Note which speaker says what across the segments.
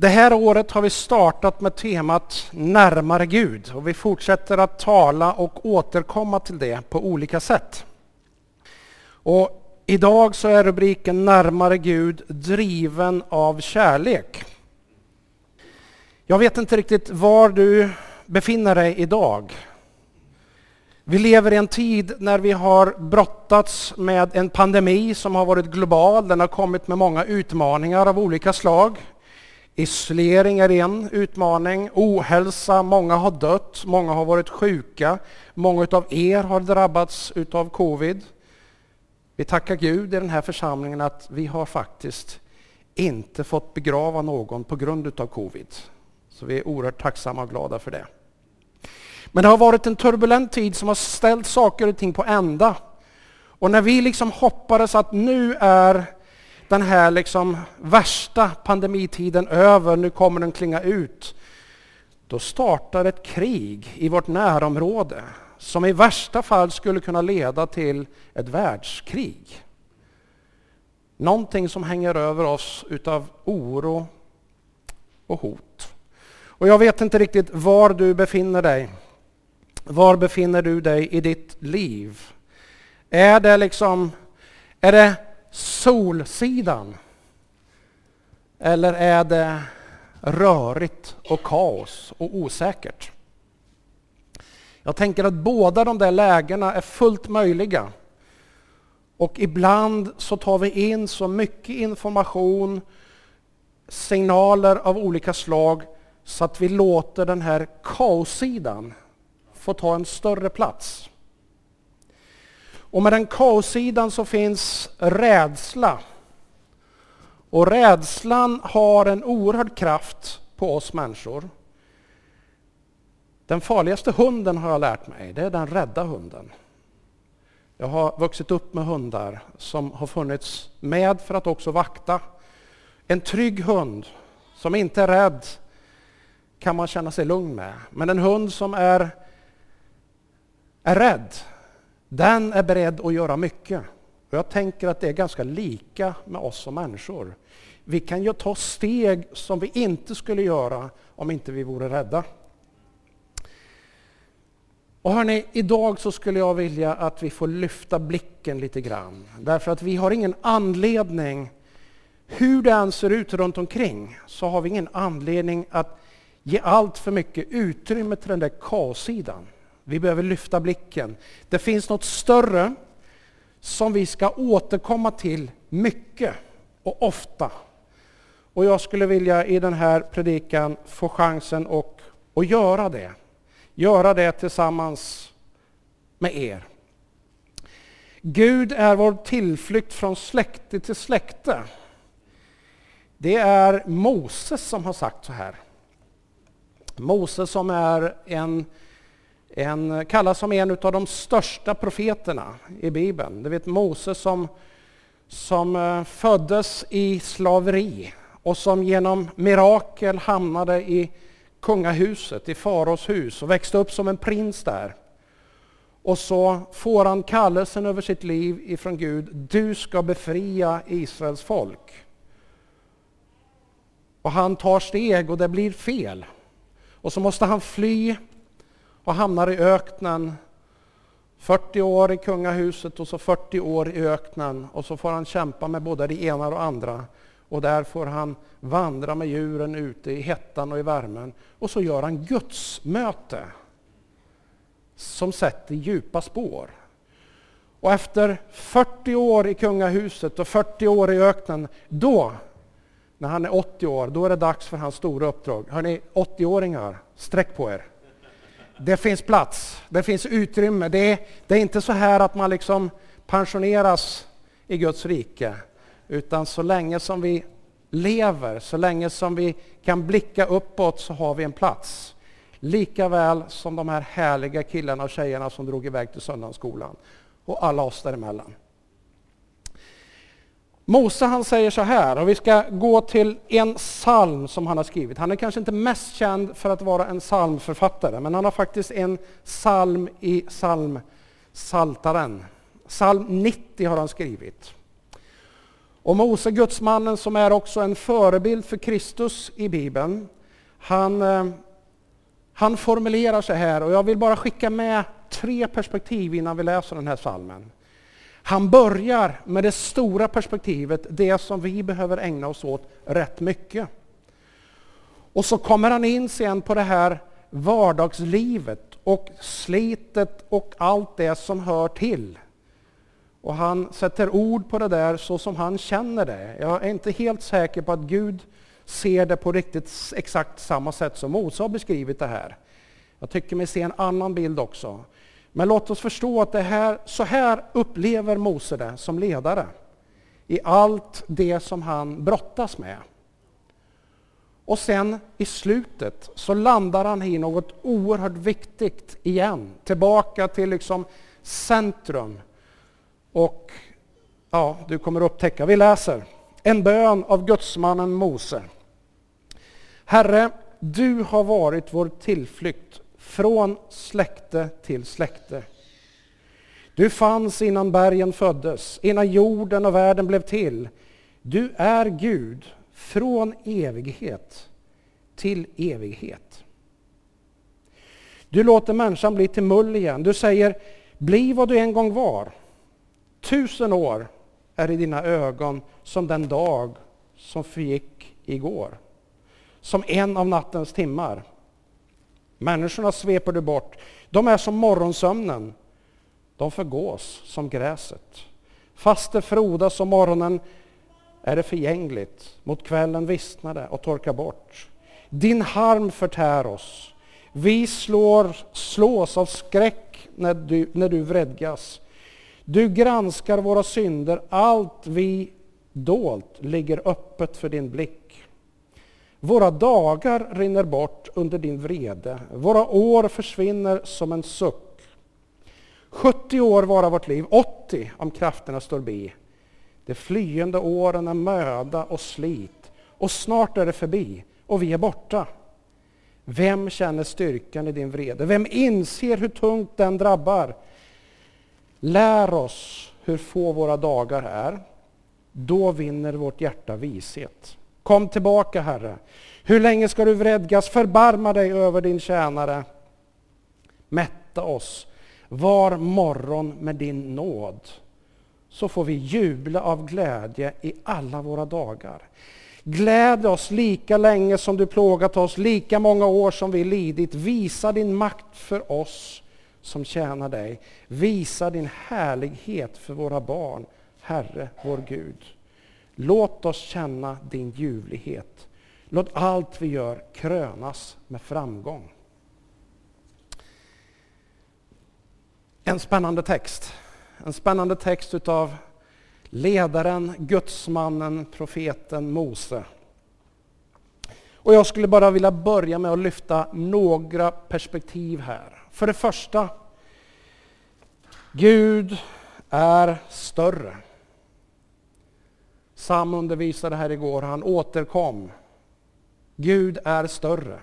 Speaker 1: Det här året har vi startat med temat Närmare Gud och vi fortsätter att tala och återkomma till det på olika sätt. Och idag så är rubriken Närmare Gud driven av kärlek. Jag vet inte riktigt var du befinner dig idag. Vi lever i en tid när vi har brottats med en pandemi som har varit global. Den har kommit med många utmaningar av olika slag. Isolering är en utmaning, ohälsa, många har dött, många har varit sjuka, många av er har drabbats utav covid. Vi tackar Gud i den här församlingen att vi har faktiskt inte fått begrava någon på grund utav covid. Så vi är oerhört tacksamma och glada för det. Men det har varit en turbulent tid som har ställt saker och ting på ända. Och när vi liksom hoppades att nu är den här liksom värsta pandemitiden över, nu kommer den klinga ut. Då startar ett krig i vårt närområde som i värsta fall skulle kunna leda till ett världskrig. Någonting som hänger över oss utav oro och hot. Och jag vet inte riktigt var du befinner dig. Var befinner du dig i ditt liv? Är det liksom, är det Solsidan? Eller är det rörigt och kaos och osäkert? Jag tänker att båda de där lägena är fullt möjliga. Och ibland så tar vi in så mycket information, signaler av olika slag så att vi låter den här kaossidan få ta en större plats. Och med den kaossidan så finns rädsla. Och rädslan har en oerhörd kraft på oss människor. Den farligaste hunden har jag lärt mig, det är den rädda hunden. Jag har vuxit upp med hundar som har funnits med för att också vakta. En trygg hund som inte är rädd kan man känna sig lugn med. Men en hund som är, är rädd, den är beredd att göra mycket. Och jag tänker att det är ganska lika med oss som människor. Vi kan ju ta steg som vi inte skulle göra om inte vi vore rädda. Och hörni, idag så skulle jag vilja att vi får lyfta blicken lite grann. Därför att vi har ingen anledning, hur det än ser ut runt omkring, så har vi ingen anledning att ge allt för mycket utrymme till den där kaossidan. sidan vi behöver lyfta blicken. Det finns något större som vi ska återkomma till mycket och ofta. Och jag skulle vilja i den här predikan få chansen att, och göra det. Göra det tillsammans med er. Gud är vår tillflykt från släkte till släkte. Det är Moses som har sagt så här. Moses som är en en, eh, kallas som en av de största profeterna i Bibeln. Du vet Moses som, som eh, föddes i slaveri och som genom mirakel hamnade i kungahuset, i faraos hus och växte upp som en prins där. Och så får han kallelsen över sitt liv ifrån Gud. Du ska befria Israels folk. Och han tar steg och det blir fel. Och så måste han fly och hamnar i öknen. 40 år i kungahuset och så 40 år i öknen och så får han kämpa med både det ena och det andra. Och där får han vandra med djuren ute i hettan och i värmen. Och så gör han Guds möte som sätter djupa spår. Och efter 40 år i kungahuset och 40 år i öknen, då, när han är 80 år, då är det dags för hans stora uppdrag. Hörni, 80-åringar, sträck på er. Det finns plats, det finns utrymme. Det är, det är inte så här att man liksom pensioneras i Guds rike. Utan så länge som vi lever, så länge som vi kan blicka uppåt så har vi en plats. Lika väl som de här härliga killarna och tjejerna som drog iväg till söndagsskolan. Och alla oss däremellan. Mose han säger så här, och vi ska gå till en psalm som han har skrivit. Han är kanske inte mest känd för att vara en psalmförfattare, men han har faktiskt en psalm i psalm Saltaren. Psalm 90 har han skrivit. Och Mose, gudsmannen som är också en förebild för Kristus i Bibeln, han, eh, han formulerar sig här och jag vill bara skicka med tre perspektiv innan vi läser den här psalmen. Han börjar med det stora perspektivet, det som vi behöver ägna oss åt rätt mycket. Och så kommer han in sen på det här vardagslivet och slitet och allt det som hör till. Och han sätter ord på det där så som han känner det. Jag är inte helt säker på att Gud ser det på riktigt exakt samma sätt som Mose har beskrivit det här. Jag tycker mig se en annan bild också. Men låt oss förstå att det här, så här upplever Mose det som ledare. I allt det som han brottas med. Och sen i slutet så landar han i något oerhört viktigt igen. Tillbaka till liksom centrum. Och ja, du kommer upptäcka, vi läser. En bön av gudsmannen Mose. Herre, du har varit vår tillflykt från släkte till släkte. Du fanns innan bergen föddes, innan jorden och världen blev till. Du är Gud från evighet till evighet. Du låter människan bli till mull igen. Du säger, bli vad du en gång var. Tusen år är i dina ögon som den dag som förgick igår. Som en av nattens timmar. Människorna sveper du bort. De är som morgonsömnen. De förgås som gräset. Fast det frodas om morgonen är det förgängligt. Mot kvällen vissnar det och torkar bort. Din harm förtär oss. Vi slår, slås av skräck när du, när du vredgas. Du granskar våra synder, allt vi dolt ligger öppet för din blick. Våra dagar rinner bort under din vrede, våra år försvinner som en suck. 70 år vara vårt liv, 80 om krafterna står bi. De flyende åren är möda och slit och snart är det förbi och vi är borta. Vem känner styrkan i din vrede? Vem inser hur tungt den drabbar? Lär oss hur få våra dagar är. Då vinner vårt hjärta vishet. Kom tillbaka, Herre. Hur länge ska du vredgas? Förbarma dig över din tjänare. Mätta oss var morgon med din nåd, så får vi jubla av glädje i alla våra dagar. Gläd oss lika länge som du plågat oss, lika många år som vi lidit. Visa din makt för oss som tjänar dig. Visa din härlighet för våra barn, Herre vår Gud. Låt oss känna din ljuvlighet. Låt allt vi gör krönas med framgång. En spännande text. En spännande text utav ledaren, gudsmannen, profeten Mose. Och jag skulle bara vilja börja med att lyfta några perspektiv här. För det första, Gud är större. Sam undervisade här igår, han återkom. Gud är större.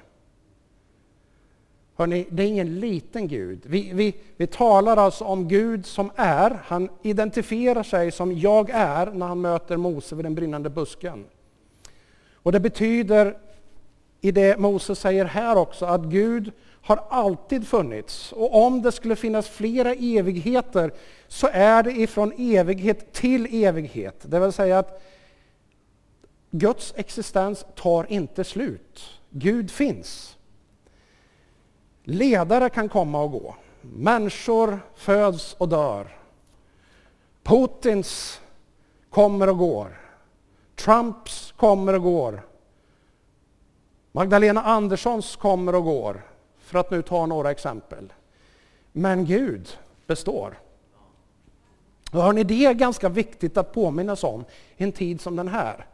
Speaker 1: Hörrni, det är ingen liten Gud. Vi, vi, vi talar alltså om Gud som är. Han identifierar sig som jag är när han möter Mose vid den brinnande busken. Och det betyder i det Mose säger här också att Gud har alltid funnits. Och om det skulle finnas flera evigheter så är det ifrån evighet till evighet. Det vill säga att Guds existens tar inte slut. Gud finns. Ledare kan komma och gå. Människor föds och dör. Putins kommer och går. Trumps kommer och går. Magdalena Anderssons kommer och går, för att nu ta några exempel. Men Gud består. Och hörni, det är ganska viktigt att påminnas om i en tid som den här.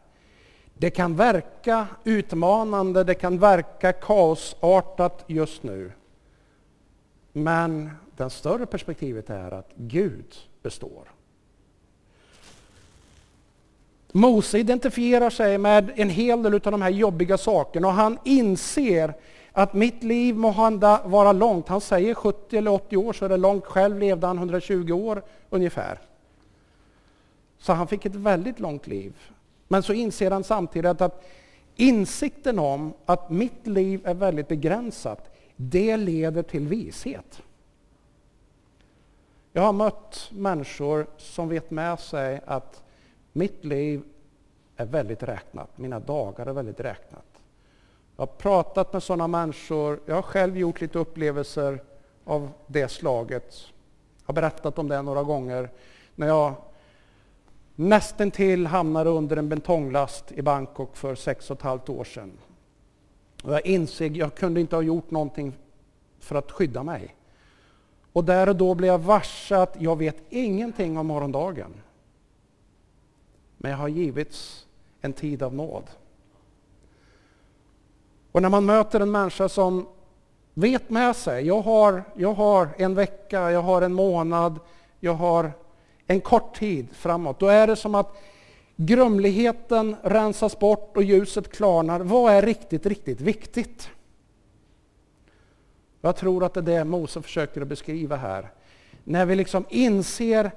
Speaker 1: Det kan verka utmanande, det kan verka kaosartat just nu. Men det större perspektivet är att Gud består. Mose identifierar sig med en hel del av de här jobbiga sakerna och han inser att mitt liv må vara långt. Han säger 70 eller 80 år så är det långt. Själv levde han 120 år ungefär. Så han fick ett väldigt långt liv. Men så inser han samtidigt att insikten om att mitt liv är väldigt begränsat, det leder till vishet. Jag har mött människor som vet med sig att mitt liv är väldigt räknat, mina dagar är väldigt räknat. Jag har pratat med sådana människor, jag har själv gjort lite upplevelser av det slaget. Jag har berättat om det några gånger. När jag nästan till hamnade under en betonglast i Bangkok för sex och ett halvt år sedan. Och jag insåg att jag kunde inte ha gjort någonting för att skydda mig. Och där och då blev jag varse att jag vet ingenting om morgondagen. Men jag har givits en tid av nåd. Och när man möter en människa som vet med sig, jag har, jag har en vecka, jag har en månad, jag har en kort tid framåt. Då är det som att grumligheten rensas bort och ljuset klarnar. Vad är riktigt, riktigt viktigt? Jag tror att det är det Mose försöker att beskriva här. När vi liksom inser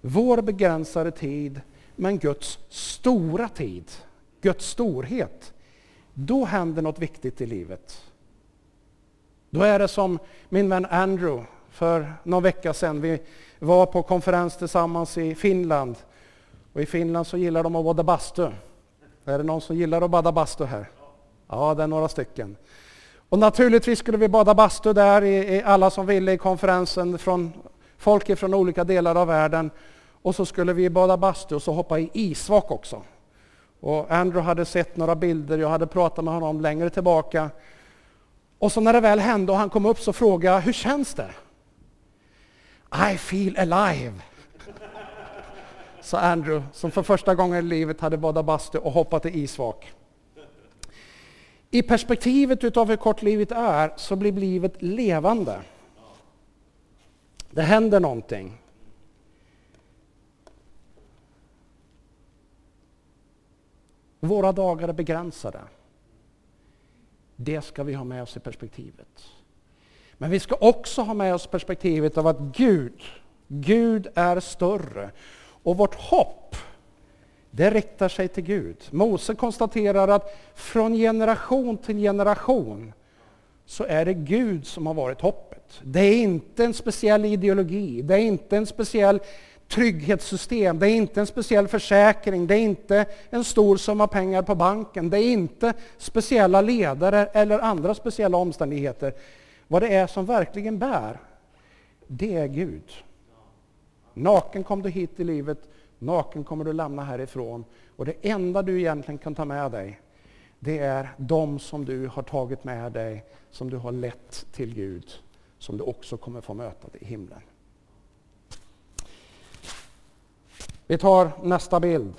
Speaker 1: vår begränsade tid, men Guds stora tid, Guds storhet, då händer något viktigt i livet. Då är det som min vän Andrew för någon vecka sedan. Vi var på konferens tillsammans i Finland. Och I Finland så gillar de att bada bastu. Är det någon som gillar att bada bastu här? Ja, det är några stycken. Och naturligtvis skulle vi bada bastu där, i, i alla som ville i konferensen, från folk från olika delar av världen. Och så skulle vi bada bastu och så hoppa i isvak också. Och Andrew hade sett några bilder, jag hade pratat med honom längre tillbaka. Och så när det väl hände och han kom upp så frågade jag, hur känns det? I feel alive. Sa Andrew, som för första gången i livet hade badat bastu och hoppat i isvak. I perspektivet utav hur kort livet är så blir livet levande. Det händer någonting. Våra dagar är begränsade. Det ska vi ha med oss i perspektivet. Men vi ska också ha med oss perspektivet av att Gud, Gud är större. Och vårt hopp, det riktar sig till Gud. Mose konstaterar att från generation till generation så är det Gud som har varit hoppet. Det är inte en speciell ideologi, det är inte en speciell trygghetssystem, det är inte en speciell försäkring, det är inte en stor summa pengar på banken, det är inte speciella ledare eller andra speciella omständigheter. Vad det är som verkligen bär, det är Gud. Naken kom du hit i livet, naken kommer du lämna härifrån. Och det enda du egentligen kan ta med dig, det är de som du har tagit med dig, som du har lett till Gud, som du också kommer få möta i himlen. Vi tar nästa bild.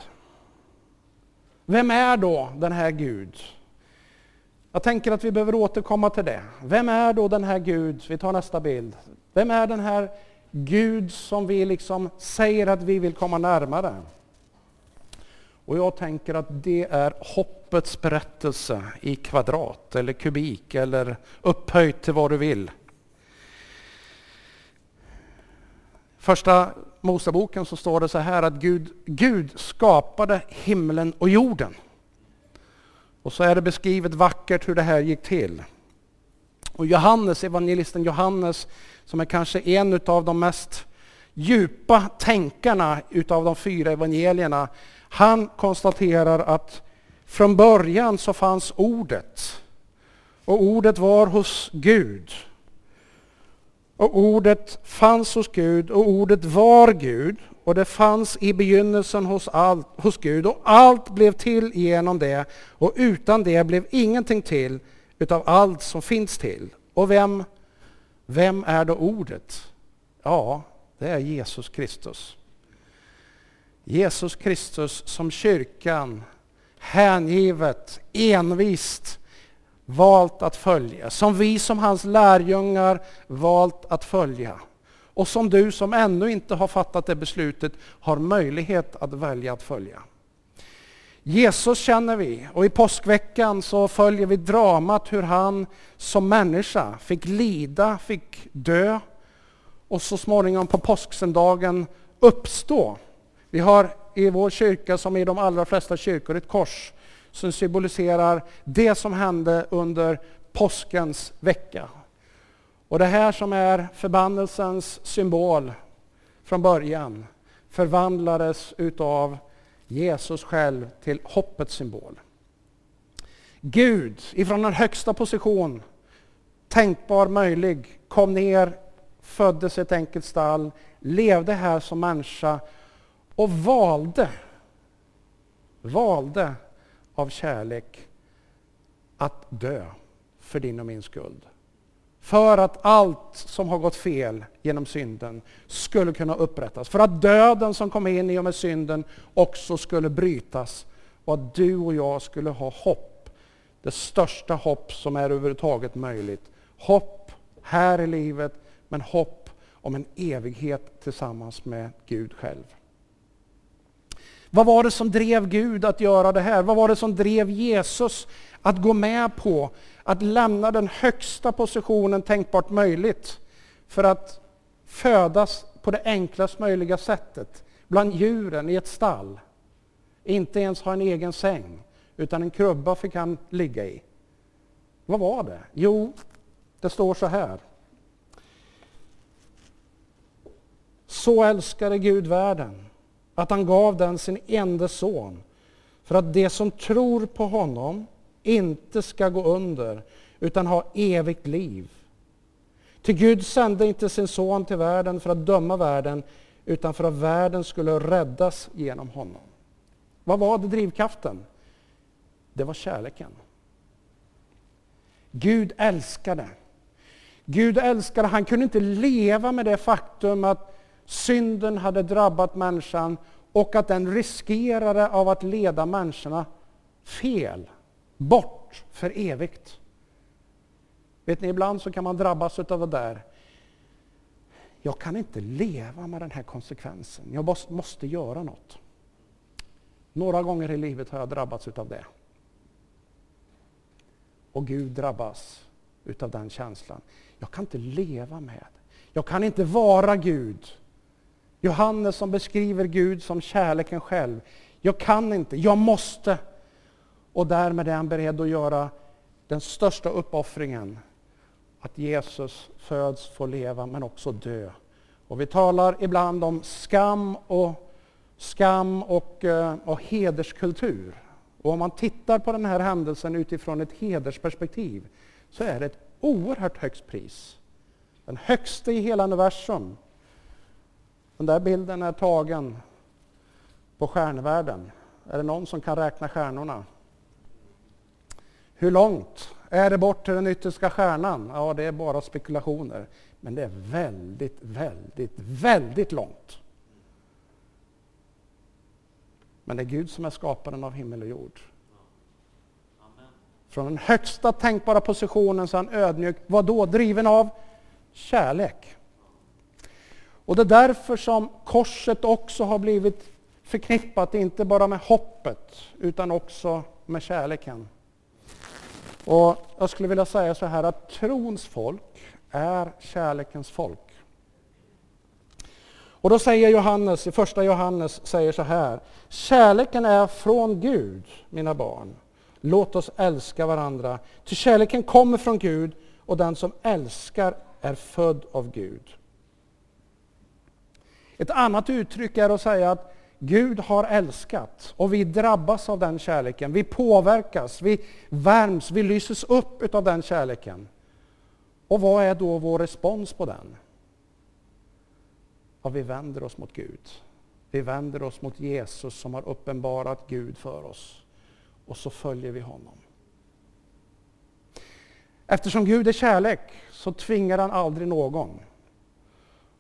Speaker 1: Vem är då den här Gud? Jag tänker att vi behöver återkomma till det. Vem är då den här Gud? Vi tar nästa bild. Vem är den här Gud som vi liksom säger att vi vill komma närmare? Och jag tänker att det är hoppets berättelse i kvadrat eller kubik eller upphöjt till vad du vill. Första Moseboken så står det så här att Gud, Gud skapade himlen och jorden. Och så är det beskrivet vackert hur det här gick till. Och Johannes, evangelisten Johannes, som är kanske en av de mest djupa tänkarna utav de fyra evangelierna, han konstaterar att från början så fanns ordet. Och ordet var hos Gud. Och ordet fanns hos Gud och ordet var Gud och det fanns i begynnelsen hos, allt, hos Gud och allt blev till genom det och utan det blev ingenting till utav allt som finns till. Och vem, vem är då ordet? Ja, det är Jesus Kristus. Jesus Kristus som kyrkan hängivet, envist valt att följa. Som vi som hans lärjungar valt att följa. Och som du som ännu inte har fattat det beslutet har möjlighet att välja att följa. Jesus känner vi och i påskveckan så följer vi dramat hur han som människa fick lida, fick dö och så småningom på påsksöndagen uppstå. Vi har i vår kyrka som i de allra flesta kyrkor ett kors som symboliserar det som hände under påskens vecka. Och det här som är förbannelsens symbol från början förvandlades utav Jesus själv till hoppets symbol. Gud ifrån den högsta position tänkbar möjlig kom ner, föddes i ett enkelt stall, levde här som människa och valde, valde av kärlek att dö för din och min skuld. För att allt som har gått fel genom synden skulle kunna upprättas. För att döden som kom in i och med synden också skulle brytas. Och att du och jag skulle ha hopp. Det största hopp som är överhuvudtaget möjligt. Hopp här i livet, men hopp om en evighet tillsammans med Gud själv. Vad var det som drev Gud att göra det här? Vad var det som drev Jesus att gå med på att lämna den högsta positionen tänkbart möjligt för att födas på det enklast möjliga sättet bland djuren i ett stall. Inte ens ha en egen säng, utan en krubba fick han ligga i. Vad var det? Jo, det står så här. Så älskade Gud världen att han gav den sin enda son för att de som tror på honom inte ska gå under utan ha evigt liv. Till Gud sände inte sin son till världen för att döma världen utan för att världen skulle räddas genom honom. Vad var det drivkraften? Det var kärleken. Gud älskade. Gud älskade, han kunde inte leva med det faktum att synden hade drabbat människan och att den riskerade av att leda människorna fel, bort för evigt. Vet ni, ibland så kan man drabbas av det där. Jag kan inte leva med den här konsekvensen. Jag måste göra något. Några gånger i livet har jag drabbats av det. Och Gud drabbas utav den känslan. Jag kan inte leva med. Jag kan inte vara Gud. Johannes som beskriver Gud som kärleken själv. Jag kan inte, jag måste. Och därmed är han beredd att göra den största uppoffringen. Att Jesus föds, får leva, men också dö. Och vi talar ibland om skam och, skam och, eh, och hederskultur. Och om man tittar på den här händelsen utifrån ett hedersperspektiv så är det ett oerhört högt pris. Den högsta i hela universum. Den där bilden är tagen på stjärnvärlden. Är det någon som kan räkna stjärnorna? Hur långt är det bort till den yttersta stjärnan? Ja, det är bara spekulationer. Men det är väldigt, väldigt, väldigt långt. Men det är Gud som är skaparen av himmel och jord. Från den högsta tänkbara positionen så är han ödmjuk. Vad då? Driven av kärlek. Och det är därför som korset också har blivit förknippat, inte bara med hoppet, utan också med kärleken. Och jag skulle vilja säga så här att trons folk är kärlekens folk. Och då säger Johannes, i första Johannes säger så här. Kärleken är från Gud, mina barn. Låt oss älska varandra. Ty kärleken kommer från Gud och den som älskar är född av Gud. Ett annat uttryck är att säga att Gud har älskat och vi drabbas av den kärleken. Vi påverkas, vi värms, vi lyses upp av den kärleken. Och vad är då vår respons på den? Ja, vi vänder oss mot Gud. Vi vänder oss mot Jesus som har uppenbarat Gud för oss. Och så följer vi honom. Eftersom Gud är kärlek så tvingar han aldrig någon.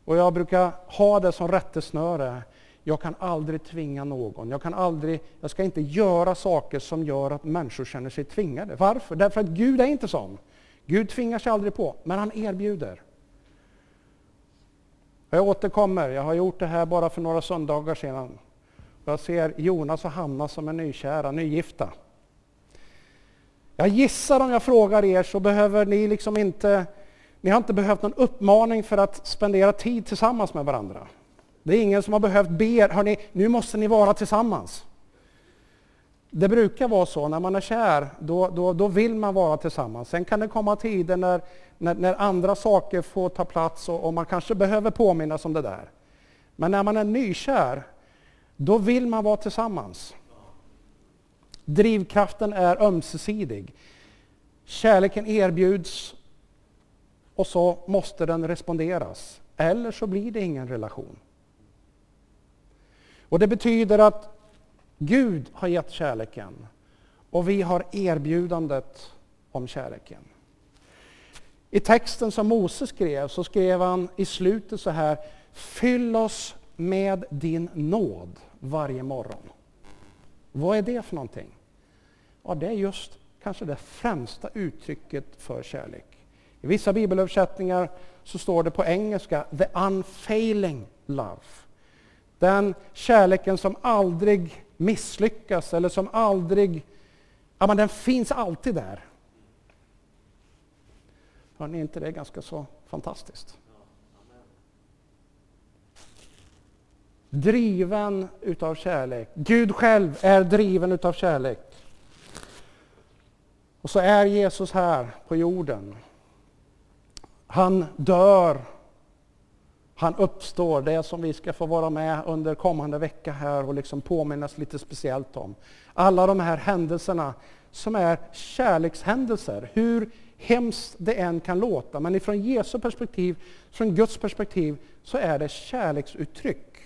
Speaker 1: Och jag brukar ha det som rättesnöre. Jag kan aldrig tvinga någon. Jag, kan aldrig, jag ska inte göra saker som gör att människor känner sig tvingade. Varför? Därför att Gud är inte sån. Gud tvingar sig aldrig på, men han erbjuder. Jag återkommer, jag har gjort det här bara för några söndagar sedan. Jag ser Jonas och Hanna som är nykära, nygifta. Jag gissar om jag frågar er så behöver ni liksom inte, ni har inte behövt någon uppmaning för att spendera tid tillsammans med varandra. Det är ingen som har behövt be, hörni, nu måste ni vara tillsammans. Det brukar vara så när man är kär, då, då, då vill man vara tillsammans. Sen kan det komma tider när, när, när andra saker får ta plats och, och, man kanske behöver påminnas om det där. Men när man är nykär, då vill man vara tillsammans. Drivkraften är ömsesidig. Kärleken erbjuds och så måste den responderas. Eller så blir det ingen relation. Och Det betyder att Gud har gett kärleken och vi har erbjudandet om kärleken. I texten som Moses skrev så skrev han i slutet så här Fyll oss med din nåd varje morgon. Vad är det för någonting? Ja, det är just kanske det främsta uttrycket för kärlek. I vissa bibelöversättningar så står det på engelska the unfailing love. Den kärleken som aldrig misslyckas eller som aldrig... Ja, men den finns alltid där. Hör ni inte det är ganska så fantastiskt? Driven utav kärlek. Gud själv är driven utav kärlek. Och så är Jesus här på jorden. Han dör. Han uppstår, det som vi ska få vara med under kommande vecka här och liksom påminnas lite speciellt om. Alla de här händelserna som är kärlekshändelser, hur hemskt det än kan låta, men ifrån Jesu perspektiv, från Guds perspektiv, så är det kärleksuttryck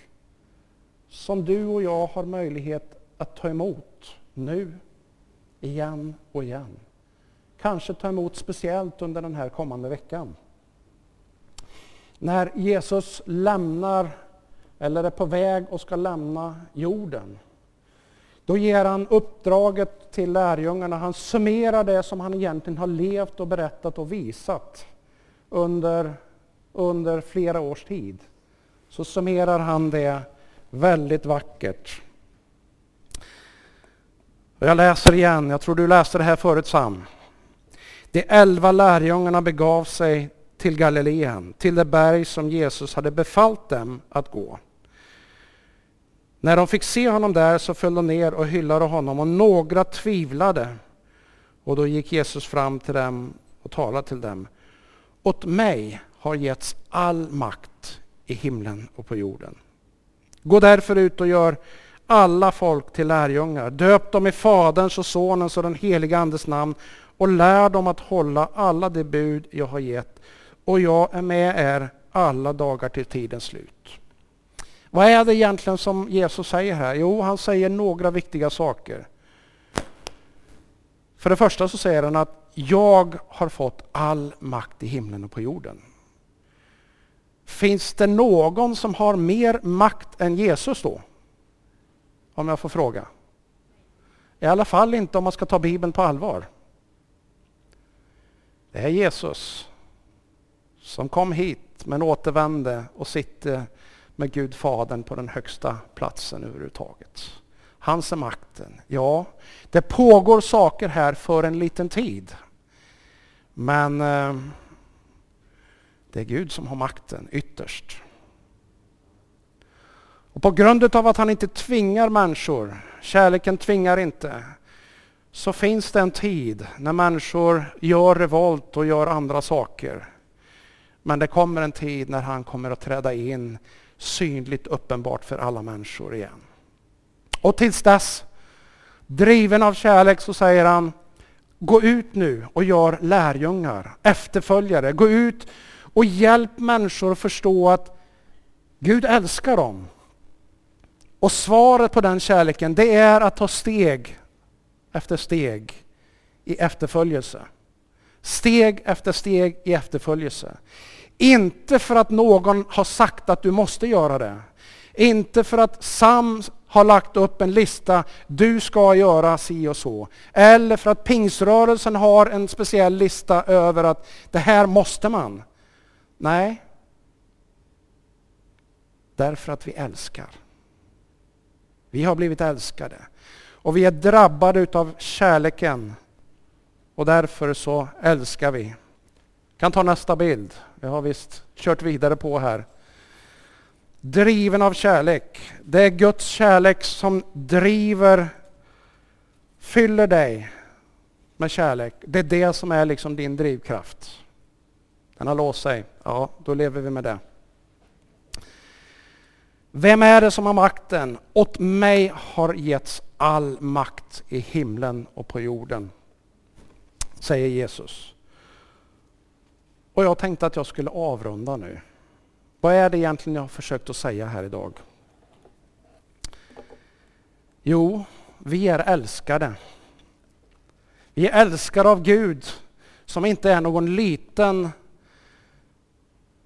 Speaker 1: som du och jag har möjlighet att ta emot nu, igen och igen. Kanske ta emot speciellt under den här kommande veckan. När Jesus lämnar, eller är på väg och ska lämna jorden, då ger han uppdraget till lärjungarna. Han summerar det som han egentligen har levt och berättat och visat under, under flera års tid. Så summerar han det väldigt vackert. Jag läser igen, jag tror du läste det här förut Sam. De elva lärjungarna begav sig till Galileen, till det berg som Jesus hade befallt dem att gå. När de fick se honom där så föll de ner och hyllade honom och några tvivlade. Och då gick Jesus fram till dem och talade till dem. Åt mig har getts all makt i himlen och på jorden. Gå därför ut och gör alla folk till lärjungar. Döp dem i Faderns och Sonens och den helige Andes namn och lär dem att hålla alla de bud jag har gett. Och jag är med er alla dagar till tidens slut. Vad är det egentligen som Jesus säger här? Jo, han säger några viktiga saker. För det första så säger han att jag har fått all makt i himlen och på jorden. Finns det någon som har mer makt än Jesus då? Om jag får fråga. I alla fall inte om man ska ta Bibeln på allvar. Det är Jesus som kom hit men återvände och sitter med Gud Fadern på den högsta platsen överhuvudtaget. Hans är makten. Ja, det pågår saker här för en liten tid. Men eh, det är Gud som har makten ytterst. Och på grund av att han inte tvingar människor, kärleken tvingar inte, så finns det en tid när människor gör revolt och gör andra saker. Men det kommer en tid när han kommer att träda in synligt uppenbart för alla människor igen. Och tills dess, driven av kärlek så säger han, gå ut nu och gör lärjungar, efterföljare. Gå ut och hjälp människor att förstå att Gud älskar dem. Och svaret på den kärleken det är att ta steg efter steg i efterföljelse. Steg efter steg i efterföljelse. Inte för att någon har sagt att du måste göra det. Inte för att Sam har lagt upp en lista, du ska göra si och så. Eller för att pingsrörelsen har en speciell lista över att det här måste man. Nej. Därför att vi älskar. Vi har blivit älskade. Och vi är drabbade av kärleken. Och därför så älskar vi. kan ta nästa bild. Vi har visst kört vidare på här. driven av kärlek. Det är Guds kärlek som driver, fyller dig med kärlek. Det är det som är liksom din drivkraft. Den har låst sig. Ja, då lever vi med det. Vem är det som har makten? Åt mig har getts all makt i himlen och på jorden, säger Jesus. Och jag tänkte att jag skulle avrunda nu. Vad är det egentligen jag har försökt att säga här idag? Jo, vi är älskade. Vi är älskade av Gud som inte är någon liten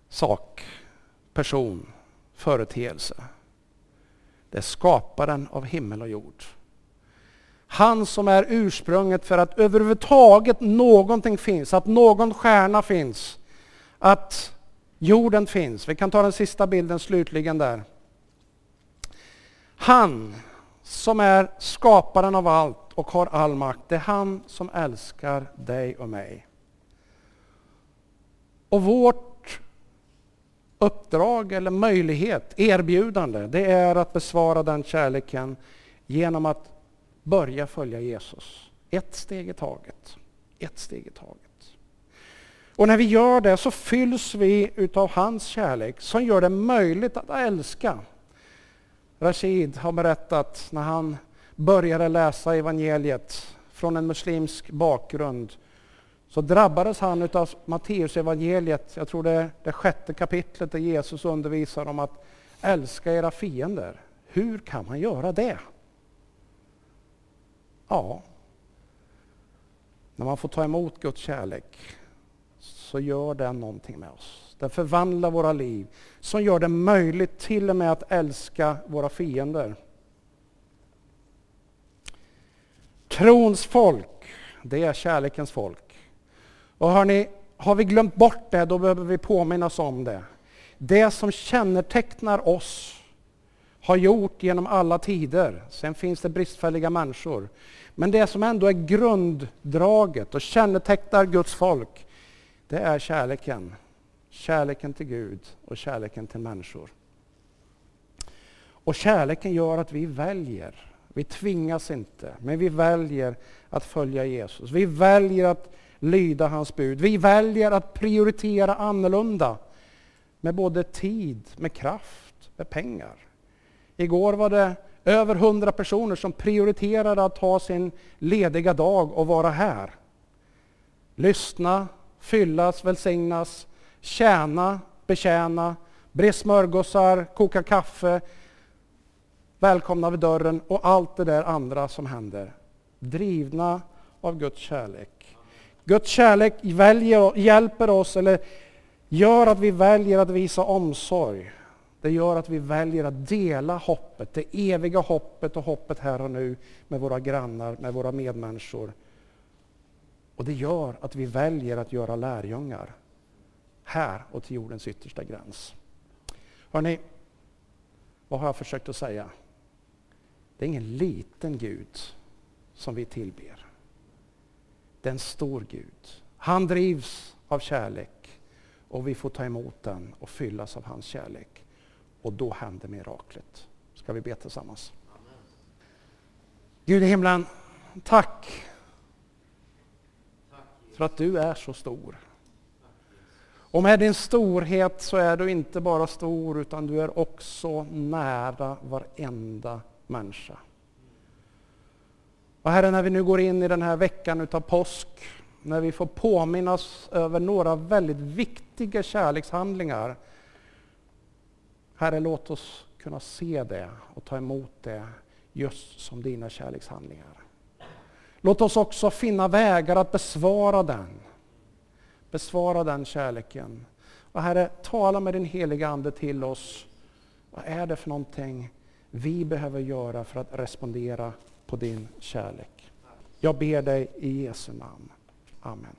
Speaker 1: sak, person, företeelse. Det är skaparen av himmel och jord. Han som är ursprunget för att överhuvudtaget någonting finns, att någon stjärna finns, att jorden finns. Vi kan ta den sista bilden slutligen där. Han som är skaparen av allt och har all makt, det är han som älskar dig och mig. Och vårt uppdrag eller möjlighet, erbjudande, det är att besvara den kärleken genom att börja följa Jesus. Ett steg i taget. Ett steg i taget. Och när vi gör det så fylls vi utav hans kärlek som gör det möjligt att älska. Rashid har berättat när han började läsa evangeliet från en muslimsk bakgrund så drabbades han av Matteus evangeliet. jag tror det är det sjätte kapitlet där Jesus undervisar om att älska era fiender. Hur kan man göra det? Ja, när man får ta emot Guds kärlek så gör den någonting med oss. Den förvandlar våra liv, som gör det möjligt till och med att älska våra fiender. Trons folk, det är kärlekens folk. Och hörni, har vi glömt bort det, då behöver vi påminnas om det. Det som kännetecknar oss har gjort genom alla tider. Sen finns det bristfälliga människor. Men det som ändå är grunddraget och kännetecknar Guds folk, det är kärleken. Kärleken till Gud och kärleken till människor. Och kärleken gör att vi väljer. Vi tvingas inte, men vi väljer att följa Jesus. Vi väljer att lyda hans bud. Vi väljer att prioritera annorlunda med både tid, med kraft, med pengar. Igår var det över hundra personer som prioriterade att ta sin lediga dag och vara här. Lyssna, fyllas, välsignas, tjäna, betjäna, bre smörgåsar, koka kaffe, välkomna vid dörren och allt det där andra som händer. Drivna av Guds kärlek. Guds kärlek väljer, hjälper oss, eller gör att vi väljer att visa omsorg. Det gör att vi väljer att dela hoppet, det eviga hoppet och hoppet här och nu med våra grannar, med våra medmänniskor. Och det gör att vi väljer att göra lärjungar här och till jordens yttersta gräns. Hörrni, vad har jag försökt att säga? Det är ingen liten Gud som vi tillber. Det är en stor Gud. Han drivs av kärlek och vi får ta emot den och fyllas av hans kärlek. Och då händer miraklet. Ska vi be tillsammans? Amen. Gud i himlen, tack för att du är så stor. Och med din storhet så är du inte bara stor utan du är också nära varenda människa. Och Herre, när vi nu går in i den här veckan utav påsk, när vi får påminnas över några väldigt viktiga kärlekshandlingar. Herre, låt oss kunna se det och ta emot det just som dina kärlekshandlingar. Låt oss också finna vägar att besvara den. Besvara den kärleken. Och Herre, tala med din heliga Ande till oss. Vad är det för någonting vi behöver göra för att respondera på din kärlek? Jag ber dig i Jesu namn. Amen.